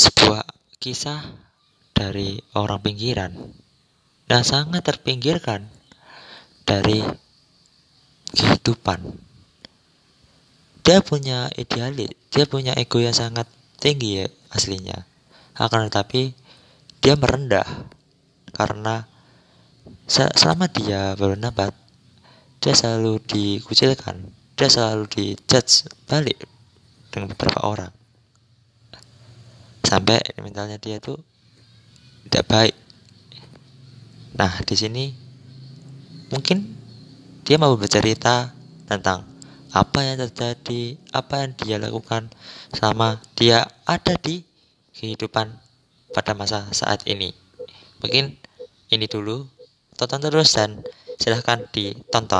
sebuah kisah dari orang pinggiran yang sangat terpinggirkan dari kehidupan. Dia punya idealis, dia punya ego yang sangat tinggi ya aslinya. Akan tetapi dia merendah karena selama dia bernabat dia selalu dikucilkan, dia selalu dijudge balik dengan beberapa orang. Sampai mentalnya dia tuh tidak baik. Nah, di sini mungkin dia mau bercerita tentang apa yang terjadi, apa yang dia lakukan selama dia ada di kehidupan pada masa saat ini. Mungkin ini dulu, tonton terus dan silahkan ditonton.